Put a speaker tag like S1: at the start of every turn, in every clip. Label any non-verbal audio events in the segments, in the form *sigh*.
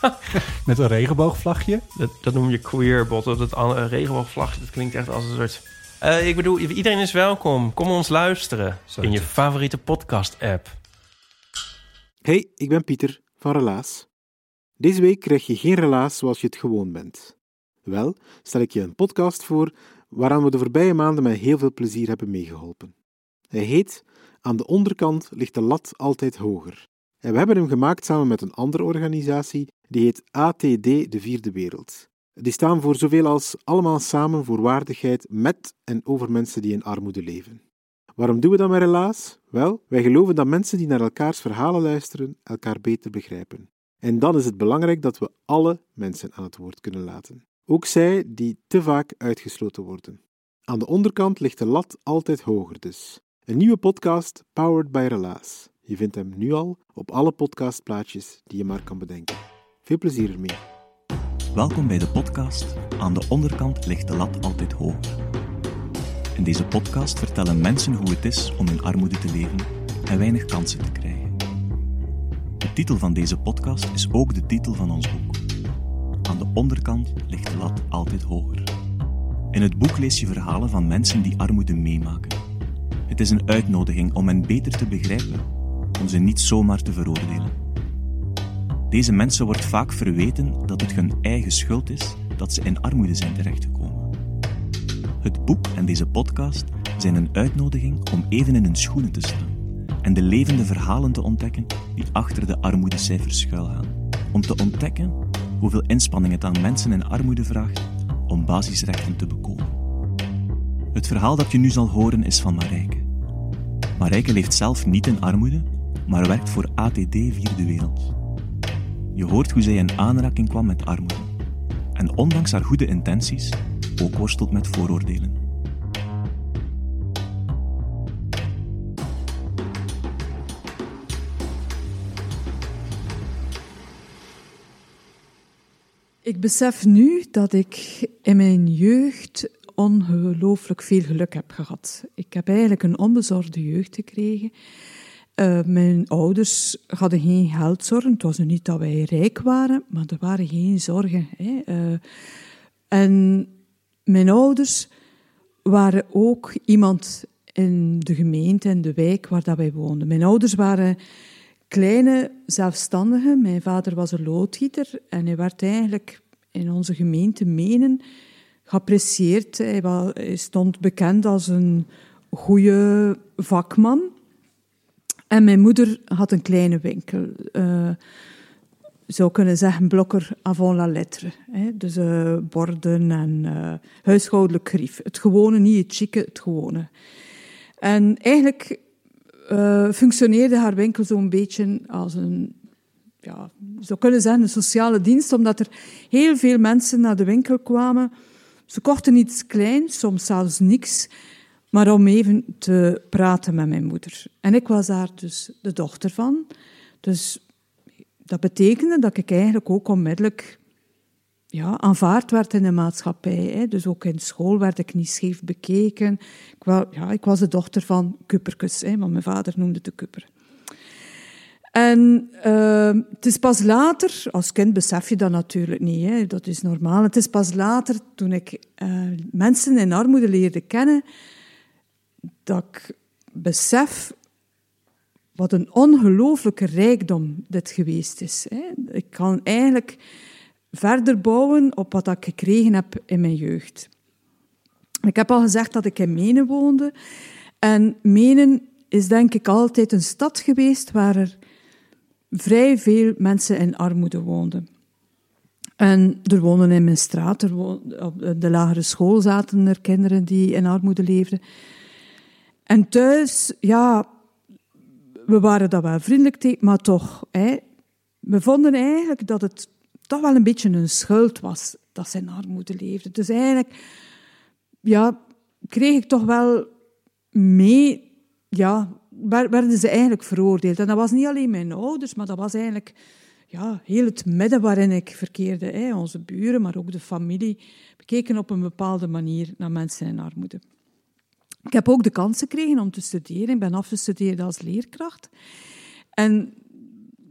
S1: *laughs* met een regenboogvlagje.
S2: Dat, dat noem je queerbot. Dat an- regenboogvlagje, dat klinkt echt als een soort... Eh, ik bedoel, iedereen is welkom. Kom ons luisteren
S1: Zo
S2: in je favoriete podcast-app.
S3: Hey, ik ben Pieter van Relaas. Deze week krijg je geen relaas zoals je het gewoon bent. Wel, stel ik je een podcast voor waaraan we de voorbije maanden met heel veel plezier hebben meegeholpen. Hij heet Aan de onderkant ligt de lat altijd hoger. En we hebben hem gemaakt samen met een andere organisatie, die heet ATD De Vierde Wereld. Die staan voor zoveel als allemaal samen voor waardigheid met en over mensen die in armoede leven. Waarom doen we dat met Relaas? Wel, wij geloven dat mensen die naar elkaars verhalen luisteren, elkaar beter begrijpen. En dan is het belangrijk dat we alle mensen aan het woord kunnen laten. Ook zij die te vaak uitgesloten worden. Aan de onderkant ligt de lat altijd hoger dus. Een nieuwe podcast powered by Relaas. Je vindt hem nu al op alle podcastplaatjes die je maar kan bedenken. Veel plezier ermee.
S4: Welkom bij de podcast Aan de onderkant ligt de lat altijd hoger. In deze podcast vertellen mensen hoe het is om in armoede te leven en weinig kansen te krijgen. De titel van deze podcast is ook de titel van ons boek. Aan de onderkant ligt de lat altijd hoger. In het boek lees je verhalen van mensen die armoede meemaken. Het is een uitnodiging om hen beter te begrijpen, om ze niet zomaar te veroordelen. Deze mensen wordt vaak verweten dat het hun eigen schuld is dat ze in armoede zijn terechtgekomen. Het boek en deze podcast zijn een uitnodiging om even in hun schoenen te staan en de levende verhalen te ontdekken die achter de armoedecijfers schuilgaan. Om te ontdekken hoeveel inspanning het aan mensen in armoede vraagt om basisrechten te bekomen. Het verhaal dat je nu zal horen is van Marijke. Marijke leeft zelf niet in armoede, maar werkt voor ATD Vierde Wereld. Je hoort hoe zij in aanraking kwam met armoede. En ondanks haar goede intenties ook worstelt met vooroordelen.
S5: Ik besef nu dat ik in mijn jeugd ongelooflijk veel geluk heb gehad. Ik heb eigenlijk een onbezorgde jeugd gekregen. Eh, mijn ouders hadden geen geldzorgen. Het was niet dat wij rijk waren, maar er waren geen zorgen. Hè. Eh, en mijn ouders waren ook iemand in de gemeente, in de wijk waar dat wij woonden. Mijn ouders waren kleine zelfstandigen. Mijn vader was een loodgieter en hij werd eigenlijk in onze gemeente Menen wa- hij stond bekend als een goede vakman. En mijn moeder had een kleine winkel. eh zou kunnen zeggen blokker avant la lettre. Hè? Dus eh, borden en eh, huishoudelijk grief. Het gewone, niet het chique, het gewone. En eigenlijk functioneerde haar winkel zo'n beetje als een, ja, zou kunnen zeggen, een sociale dienst, omdat er heel veel mensen naar de winkel kwamen. Ze kochten iets kleins, soms zelfs niks, maar om even te praten met mijn moeder. En ik was daar dus de dochter van. Dus dat betekende dat ik eigenlijk ook onmiddellijk ja, aanvaard werd in de maatschappij. Hè. Dus ook in school werd ik niet scheef bekeken. Ik, ja, ik was de dochter van kupperkes, hè, want mijn vader noemde de kupper. En eh, het is pas later, als kind besef je dat natuurlijk niet, hè, dat is normaal. Het is pas later, toen ik eh, mensen in armoede leerde kennen, dat ik besef wat een ongelooflijke rijkdom dit geweest is. Ik kan eigenlijk verder bouwen op wat ik gekregen heb in mijn jeugd. Ik heb al gezegd dat ik in Menen woonde. En Menen is denk ik altijd een stad geweest waar er vrij veel mensen in armoede woonden. En er woonden in mijn straat, er op de lagere school zaten er kinderen die in armoede leefden. En thuis, ja, we waren daar wel vriendelijk tegen, maar toch. Hè, we vonden eigenlijk dat het toch wel een beetje een schuld was dat ze in armoede leefden. Dus eigenlijk ja, kreeg ik toch wel mee, ja, werden ze eigenlijk veroordeeld. En dat was niet alleen mijn ouders, maar dat was eigenlijk ja, heel het midden waarin ik verkeerde. Hè. Onze buren, maar ook de familie, bekeken op een bepaalde manier naar mensen in armoede. Ik heb ook de kans gekregen om te studeren. Ik ben afgestudeerd als leerkracht. En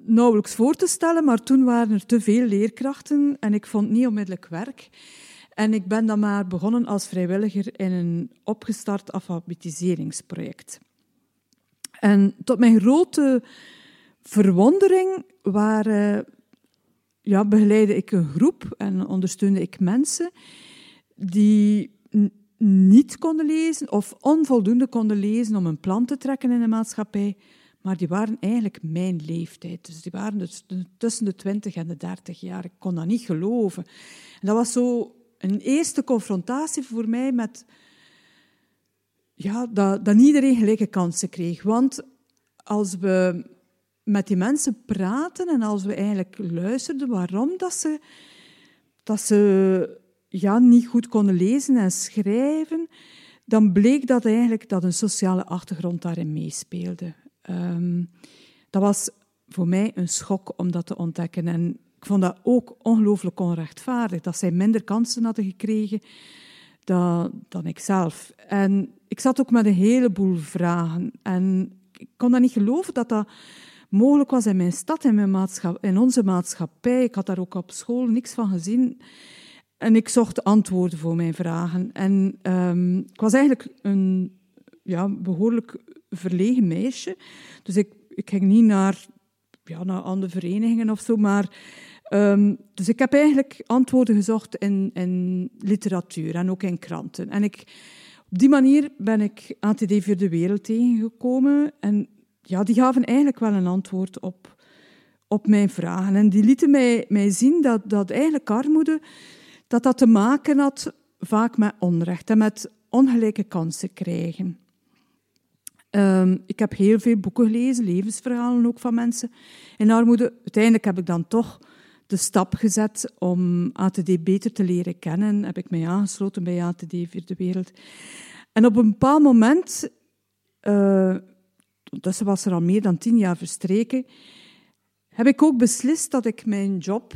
S5: nauwelijks voor te stellen, maar toen waren er te veel leerkrachten en ik vond niet onmiddellijk werk. En ik ben dan maar begonnen als vrijwilliger in een opgestart alfabetiseringsproject. En tot mijn grote verwondering waren, ja, begeleidde ik een groep en ondersteunde ik mensen die niet konden lezen of onvoldoende konden lezen om een plan te trekken in de maatschappij, maar die waren eigenlijk mijn leeftijd. Dus die waren dus tussen de 20 en de 30 jaar. Ik kon dat niet geloven. En dat was zo een eerste confrontatie voor mij met ja, dat, dat iedereen gelijke kansen kreeg. Want als we met die mensen praten en als we eigenlijk luisterden waarom dat ze, dat ze ja, niet goed konden lezen en schrijven, dan bleek dat eigenlijk dat een sociale achtergrond daarin meespeelde. Um, dat was voor mij een schok om dat te ontdekken. En ik vond dat ook ongelooflijk onrechtvaardig, dat zij minder kansen hadden gekregen dan, dan ik zelf. En ik zat ook met een heleboel vragen. En ik kon dat niet geloven dat dat mogelijk was in mijn stad, in, mijn in onze maatschappij. Ik had daar ook op school niks van gezien. En ik zocht antwoorden voor mijn vragen. En um, ik was eigenlijk een ja, behoorlijk verlegen meisje. Dus ik, ik ging niet naar, ja, naar andere verenigingen of zo, maar... Um, dus ik heb eigenlijk antwoorden gezocht in, in literatuur en ook in kranten. En ik, op die manier ben ik ATD voor de Wereld tegengekomen. En ja, die gaven eigenlijk wel een antwoord op, op mijn vragen. En die lieten mij, mij zien dat, dat eigenlijk armoede dat dat te maken had vaak met onrecht en met ongelijke kansen krijgen. Um, ik heb heel veel boeken gelezen, levensverhalen ook van mensen in armoede. Uiteindelijk heb ik dan toch de stap gezet om ATD beter te leren kennen. Heb ik mij aangesloten bij ATD voor de Wereld. En op een bepaald moment, uh, dus was er al meer dan tien jaar verstreken, heb ik ook beslist dat ik mijn job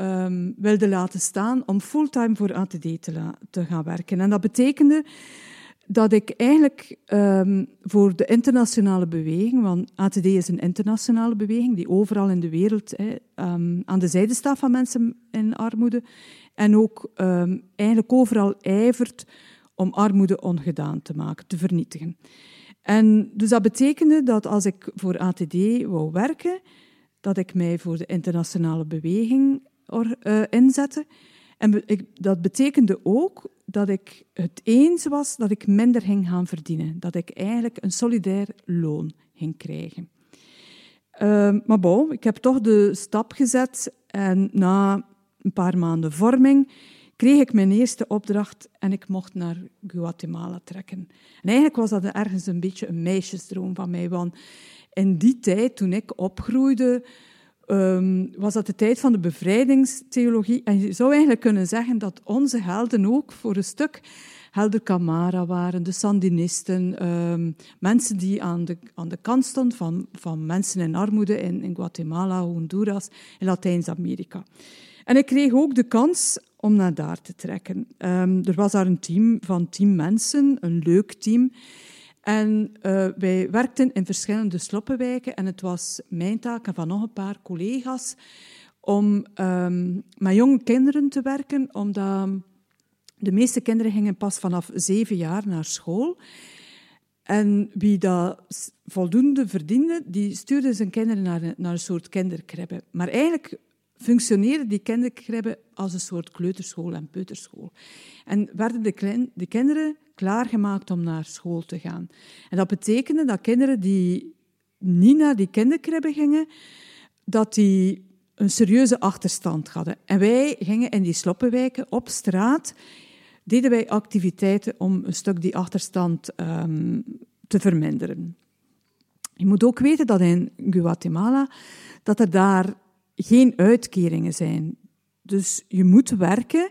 S5: um, wilde laten staan om fulltime voor ATD te, gaan werken. En dat betekende dat ik eigenlijk um, voor de internationale beweging, want ATD is een internationale beweging die overal in de wereld hè, um, aan de zijde staat van mensen in armoede en ook eigenlijk overal ijvert om armoede ongedaan te maken, te vernietigen. En dus dat betekende dat als ik voor ATD wou werken, dat ik mij voor de internationale beweging uh, inzetten. En dat betekende ook dat ik het eens was dat ik minder ging gaan verdienen. Dat ik eigenlijk een solidair loon ging krijgen. Uh, maar bon, ik heb toch de stap gezet en na een paar maanden vorming kreeg ik mijn eerste opdracht en ik mocht naar Guatemala trekken. En eigenlijk was dat ergens een beetje een meisjesdroom van mij, want in die tijd, toen ik opgroeide, um, was dat de tijd van de bevrijdingstheologie. En je zou eigenlijk kunnen zeggen dat onze helden ook voor een stuk Helder Camara waren, de Sandinisten, um, mensen die aan de, aan de kant stonden van, van mensen in armoede in, in Guatemala, Honduras, in Latijns-Amerika. En ik kreeg ook de kans om naar daar te trekken. Um, er was daar een team van tien mensen, een leuk team. En uh, wij werkten in verschillende sloppenwijken en het was mijn taak en van nog een paar collega's om um, met jonge kinderen te werken, omdat de meeste kinderen gingen pas vanaf zeven jaar naar school. En wie dat voldoende verdiende, die stuurde zijn kinderen naar een, naar een soort kinderkribbe. Maar eigenlijk functioneerden die kinderkribben als een soort kleuterschool en peuterschool. En werden de, de kinderen klaargemaakt om naar school te gaan. En dat betekende dat kinderen die niet naar die kinderkribben gingen, dat die een serieuze achterstand hadden. En wij gingen in die sloppenwijken op straat, deden wij activiteiten om een stuk die achterstand um, te verminderen. Je moet ook weten dat in Guatemala dat er daar geen uitkeringen zijn. Dus je moet werken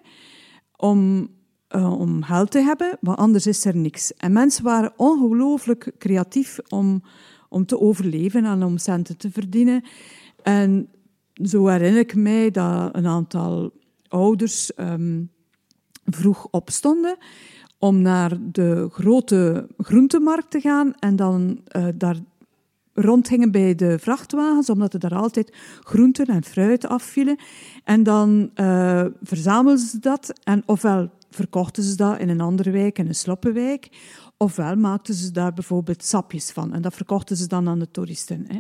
S5: om, uh, om geld te hebben, want anders is er niks. En mensen waren ongelooflijk creatief om, om te overleven en om centen te verdienen. En zo herinner ik mij dat een aantal ouders um, vroeg opstonden om naar de grote groentemarkt te gaan en dan uh, daar rondgingen bij de vrachtwagens, omdat er daar altijd groenten en fruit afvielen. En dan uh, verzamelden ze dat en ofwel verkochten ze dat in een andere wijk, in een sloppenwijk, ofwel maakten ze daar bijvoorbeeld sapjes van. En dat verkochten ze dan aan de toeristen. Hè.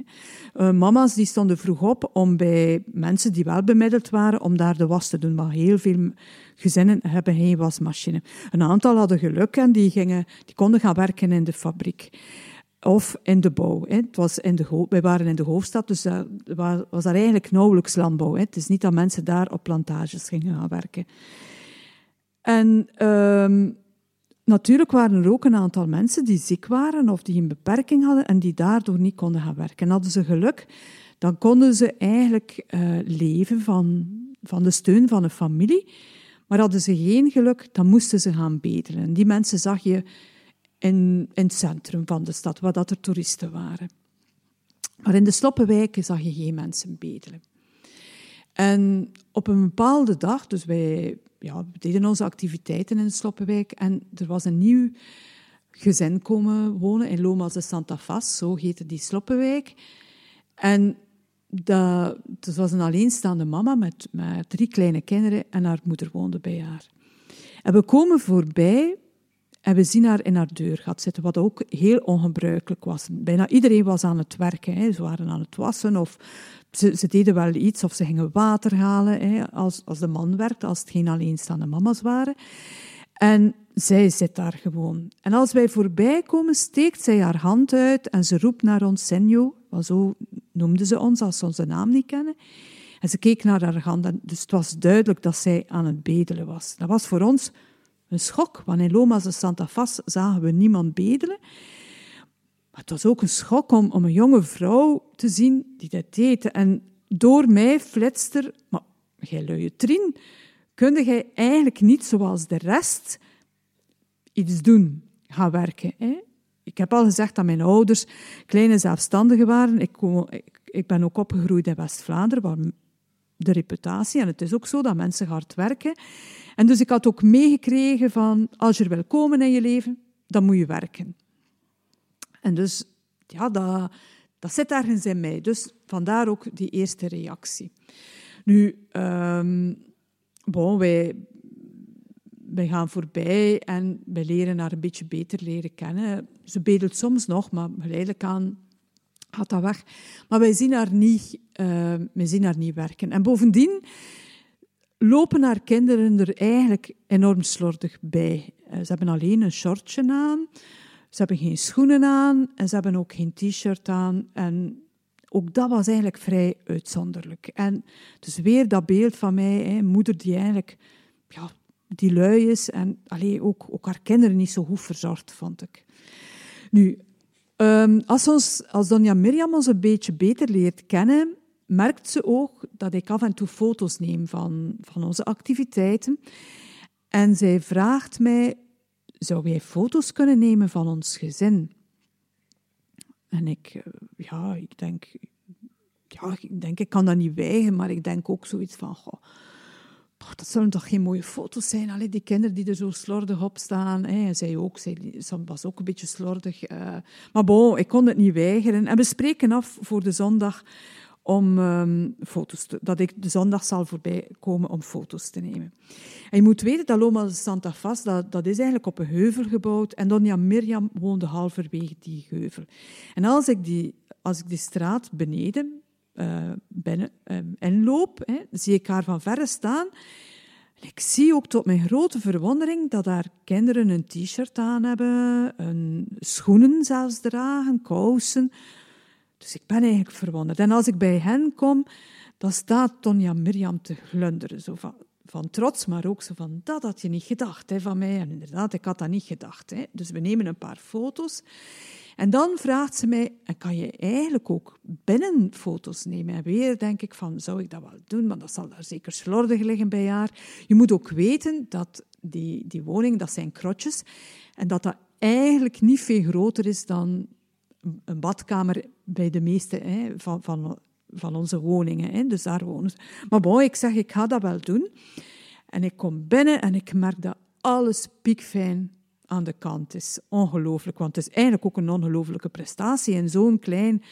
S5: Uh, mama's die stonden vroeg op om bij mensen die wel bemiddeld waren, om daar de was te doen. Maar heel veel gezinnen hebben geen wasmachine. Een aantal hadden geluk en die, gingen, die konden gaan werken in de fabriek of in de bouw. Hè. Het was in de, wij waren in de hoofdstad, dus daar was daar eigenlijk nauwelijks landbouw. Hè. Het is niet dat mensen daar op plantages gingen gaan werken. En uh, natuurlijk waren er ook een aantal mensen die ziek waren of die een beperking hadden en die daardoor niet konden gaan werken. En hadden ze geluk, dan konden ze eigenlijk uh, leven van, van de steun van een familie. Maar hadden ze geen geluk, dan moesten ze gaan bedelen. En die mensen zag je in, in het centrum van de stad, waar dat er toeristen waren. Maar in de sloppenwijken zag je geen mensen bedelen. En op een bepaalde dag, dus wij ja, we deden onze activiteiten in de Sloppenwijk en er was een nieuw gezin komen wonen in Lomas de Santa Fas, zo heette die Sloppenwijk. En dat, het was een alleenstaande mama met, met drie kleine kinderen en haar moeder woonde bij haar. En we komen voorbij en we zien haar in haar deur gaat zitten, wat ook heel ongebruikelijk was. Bijna iedereen was aan het werken. Hè. Ze waren aan het wassen of ze, ze, deden wel iets of ze gingen water halen hè, als, als de man werkte, als het geen alleenstaande mama's waren. En zij zit daar gewoon. En als wij voorbij komen, steekt zij haar hand uit en ze roept naar ons, Senjo, zo noemde ze ons als ze onze naam niet kennen. En ze keek naar haar hand, dus het was duidelijk dat zij aan het bedelen was. Dat was voor ons een schok, want in Lomas de Santa Fas zagen we niemand bedelen. Het was ook een schok om, een jonge vrouw te zien die dat deed. En door mij flitste er, maar jij luie Trien, kunde jij eigenlijk niet zoals de rest iets doen, gaan werken. Hè? Ik heb al gezegd dat mijn ouders kleine zelfstandigen waren. Ik, ik ben ook opgegroeid in West-Vlaanderen, waar de reputatie, en het is ook zo dat mensen hard werken. En dus ik had ook meegekregen van, als je er wil komen in je leven, dan moet je werken. En dus, ja, dat, dat zit ergens in mij. Dus vandaar ook die eerste reactie. Nu, um, bon, wij, wij gaan voorbij en wij leren haar een beetje beter leren kennen. Ze bedelt soms nog, maar geleidelijk aan gaat dat weg. Maar wij zien haar niet, uh, zien haar niet werken. En bovendien lopen haar kinderen er eigenlijk enorm slordig bij. Uh, ze hebben alleen een shortje aan. Ze hebben geen schoenen aan en ze hebben ook geen t-shirt aan. En ook dat was eigenlijk vrij uitzonderlijk. En dus weer dat beeld van mij, hè, moeder die eigenlijk ja, die lui is en allee, ook, ook haar kinderen niet zo goed verzorgd, vond ik. Nu, um, als, ons, als Donja Mirjam ons een beetje beter leert kennen, merkt ze ook dat ik af en toe foto's neem van, van onze activiteiten. En zij vraagt mij zou jij foto's kunnen nemen van ons gezin? En ik, eh, ja, ik denk, ja, ik denk, ik kan dat niet weigeren, maar ik denk ook zoiets van, goh, dat zullen toch geen mooie foto's zijn? Allee, die kinderen die er zo slordig op staan. Hè. Zij ook, zij was ook een beetje slordig. Uh, maar bon, ik kon het niet weigeren. En we spreken af voor de zondag om um, foto's te, dat ik de zondag zal voorbij komen om foto's te nemen. En je moet weten dat Loma de Santa Fas, dat, dat is eigenlijk op een heuvel gebouwd en Donja Mirjam woonde halverwege die heuvel. En als ik die, als ik die straat beneden uh, binnen, um, inloop, hè, zie ik haar van verre staan. En ik zie ook tot mijn grote verwondering dat haar kinderen een t-shirt aan hebben, een, schoenen zelfs dragen, kousen, dus ik ben eigenlijk verwonderd. En als ik bij hen kom, dan staat Tonja Mirjam te glunderen. Zo van, van trots, maar ook zo van, dat had je niet gedacht hè, van mij. En inderdaad, ik had dat niet gedacht. Hè. Dus we nemen een paar foto's. En dan vraagt ze mij, kan je eigenlijk ook binnen foto's nemen? En weer denk ik van, zou ik dat wel doen? Maar dat zal daar zeker slordig liggen bij haar. Je moet ook weten dat die, die woning, dat zijn krotjes. En dat dat eigenlijk niet veel groter is dan een badkamer bij de meeste hè, van, van, van onze woningen. Hè. Dus daar wonen. Maar bon, ik zeg, ik ga dat wel doen. En ik kom binnen en ik merk dat alles piekfijn aan de kant is. Ongelooflijk, want het is eigenlijk ook een ongelooflijke prestatie in zo'n klein,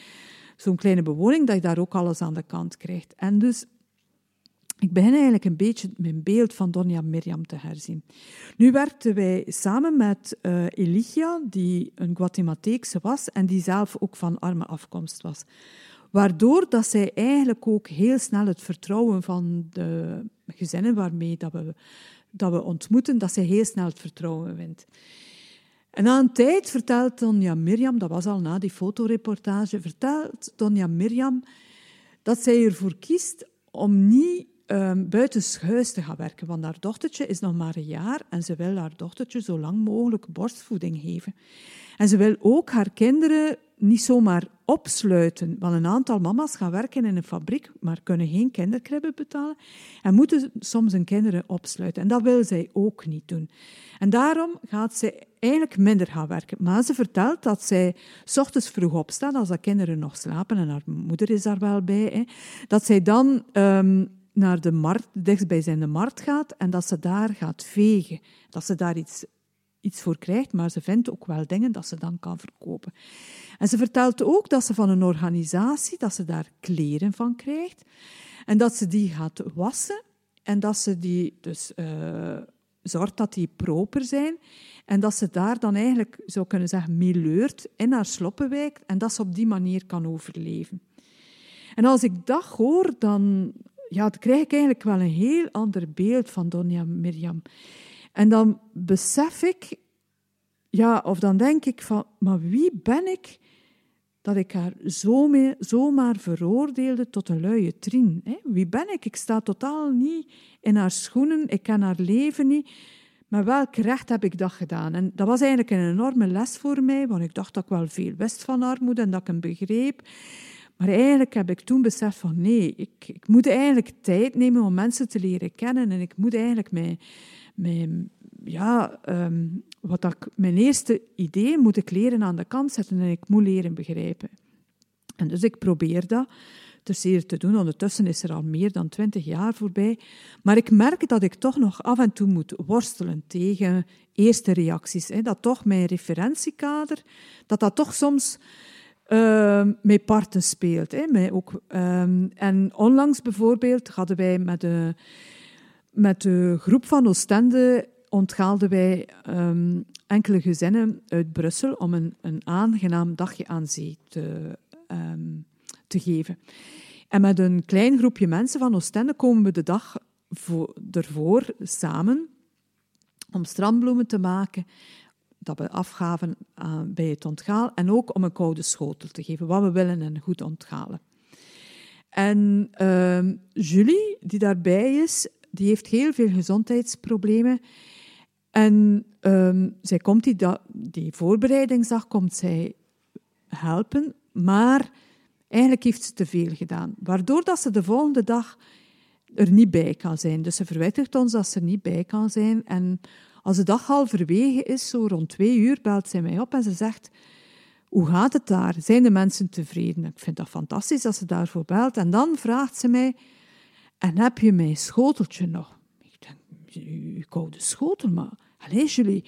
S5: zo'n kleine bewoning dat je daar ook alles aan de kant krijgt. En dus ik begin eigenlijk een beetje mijn beeld van Donja Miriam te herzien. Nu werkten wij samen met uh, Eligia, die een Guatemalteekse was en die zelf ook van arme afkomst was. Waardoor dat zij eigenlijk ook heel snel het vertrouwen van de gezinnen waarmee dat we, dat we ontmoeten, dat zij heel snel het vertrouwen wint. En na een tijd vertelt Donja Mirjam, dat was al na die fotoreportage, vertelt Donja Mirjam dat zij ervoor kiest om niet um, buitenshuis te gaan werken. Want haar dochtertje is nog maar een jaar en ze wil haar dochtertje zo lang mogelijk borstvoeding geven. En ze wil ook haar kinderen niet zomaar opsluiten. Want een aantal mama's gaan werken in een fabriek, maar kunnen geen kinderkribben betalen. En moeten soms hun kinderen opsluiten. En dat wil zij ook niet doen. En daarom gaat zij eigenlijk minder gaan werken. Maar ze vertelt dat zij s ochtends vroeg opstaat, als de kinderen nog slapen, en haar moeder is daar wel bij, hè, dat zij dan um, naar de markt, dichtstbijzijnde markt gaat en dat ze daar gaat vegen. Dat ze daar iets, iets voor krijgt, maar ze vindt ook wel dingen dat ze dan kan verkopen. En ze vertelt ook dat ze van een organisatie, dat ze daar kleren van krijgt en dat ze die gaat wassen en dat ze die dus uh, zorgt dat die proper zijn en dat ze daar dan eigenlijk, zou kunnen zeggen, meeleurt in haar sloppenwijk en dat ze op die manier kan overleven. En als ik dat hoor, dan ja, dan krijg ik eigenlijk wel een heel ander beeld van Donja Mirjam. En dan besef ik, ja, of dan denk ik van, maar wie ben ik dat ik haar zomaar veroordeelde tot een luie trien? Wie ben ik? Ik sta totaal niet in haar schoenen, ik ken haar leven niet. Maar welk recht heb ik dat gedaan? En dat was eigenlijk een enorme les voor mij, want ik dacht dat ik wel veel wist van armoede en dat ik hem begreep. Maar eigenlijk heb ik toen beseft van nee, ik, ik moet eigenlijk tijd nemen om mensen te leren kennen en ik moet eigenlijk mijn, mijn, ja, um, wat ik, mijn eerste idee moet ik leren aan de kant zetten en ik moet leren begrijpen. En dus ik probeer dat zeer te doen. Ondertussen is er al meer dan twintig jaar voorbij. Maar ik merk dat ik toch nog af en toe moet worstelen tegen eerste reacties. Hè. Dat toch mijn referentiekader, dat dat toch soms uh, met parten speelt. Hè, met ook, um, en onlangs bijvoorbeeld hadden wij met de, met de groep van Oostende onthaalden wij um, enkele gezinnen uit Brussel om een, een aangenaam dagje aan zee te, te geven. En met een klein groepje mensen van Oostende komen we de dag voor, ervoor samen om strandbloemen te maken, dat we afgaven uh, bij het onthaal en ook om een koude schotel te geven, wat we willen en goed onthalen. En uh, Julie, die daarbij is, die heeft heel veel gezondheidsproblemen. En uh, zij komt die, die voorbereidingsdag komt zij helpen, maar eigenlijk heeft ze te veel gedaan. Waardoor dat ze de volgende dag er niet bij kan zijn. Dus ze verwittigt ons dat ze er niet bij kan zijn. En als de dag halverwege is, zo rond twee uur, belt zij mij op en ze zegt... Hoe gaat het daar? Zijn de mensen tevreden? Ik vind dat fantastisch dat ze daarvoor belt. En dan vraagt ze mij... En heb je mijn schoteltje nog? Ik denk, uw koude schotel, maar... Allee, jullie...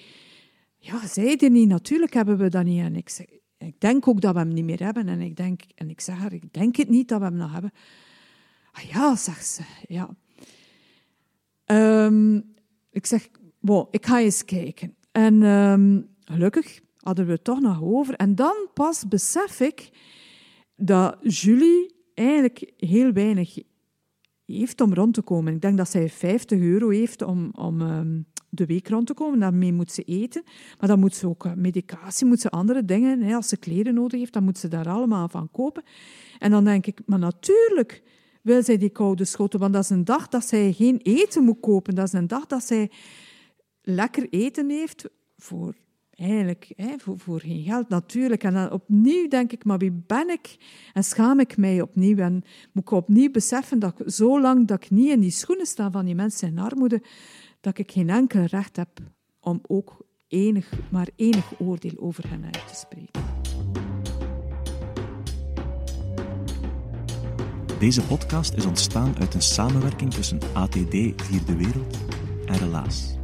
S5: Ja, zei er niet. Natuurlijk hebben we dat niet. En ik, zeg, ik denk ook dat we hem niet meer hebben. En ik, denk, en ik zeg haar, ik denk het niet dat we hem nog hebben. Ah ja, zegt ze, ja. Um, ik zeg, Ik ga eens kijken. En um, gelukkig hadden we het toch nog over. En dan pas besef ik dat Julie eigenlijk heel weinig heeft om rond te komen. Ik denk dat zij 50 euro heeft om, om um, de week rond te komen. Daarmee moet ze eten. Maar dan moet ze ook uh, medicatie, moet ze andere dingen. Hè. Als ze kleren nodig heeft, dan moet ze daar allemaal van kopen. En dan denk ik, maar natuurlijk wil zij die koude schoten. Want dat is een dag dat zij geen eten moet kopen. Dat is een dag dat zij lekker eten heeft voor eigenlijk hè, voor, voor geen geld natuurlijk. En dan opnieuw denk ik, maar wie ben ik? En schaam ik mij opnieuw. En moet ik opnieuw beseffen dat ik, zolang dat ik niet in die schoenen sta van die mensen in armoede, dat ik geen enkel recht heb om ook enig, maar enig oordeel over hen uit te spreken.
S4: Deze podcast is ontstaan uit een samenwerking tussen ATD Vierde Wereld en Relaas.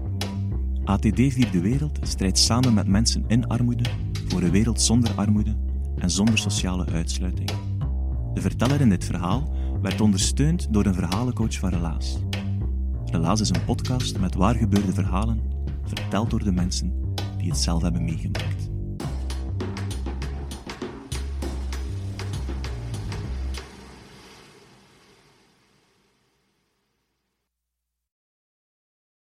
S4: ATD Vierde Wereld strijdt samen met mensen in armoede voor een wereld zonder armoede en zonder sociale uitsluiting. De verteller in dit verhaal werd ondersteund door een verhalencoach van Relaas. Relaas is een podcast met waargebeurde verhalen, verteld door de mensen die het zelf hebben meegemaakt.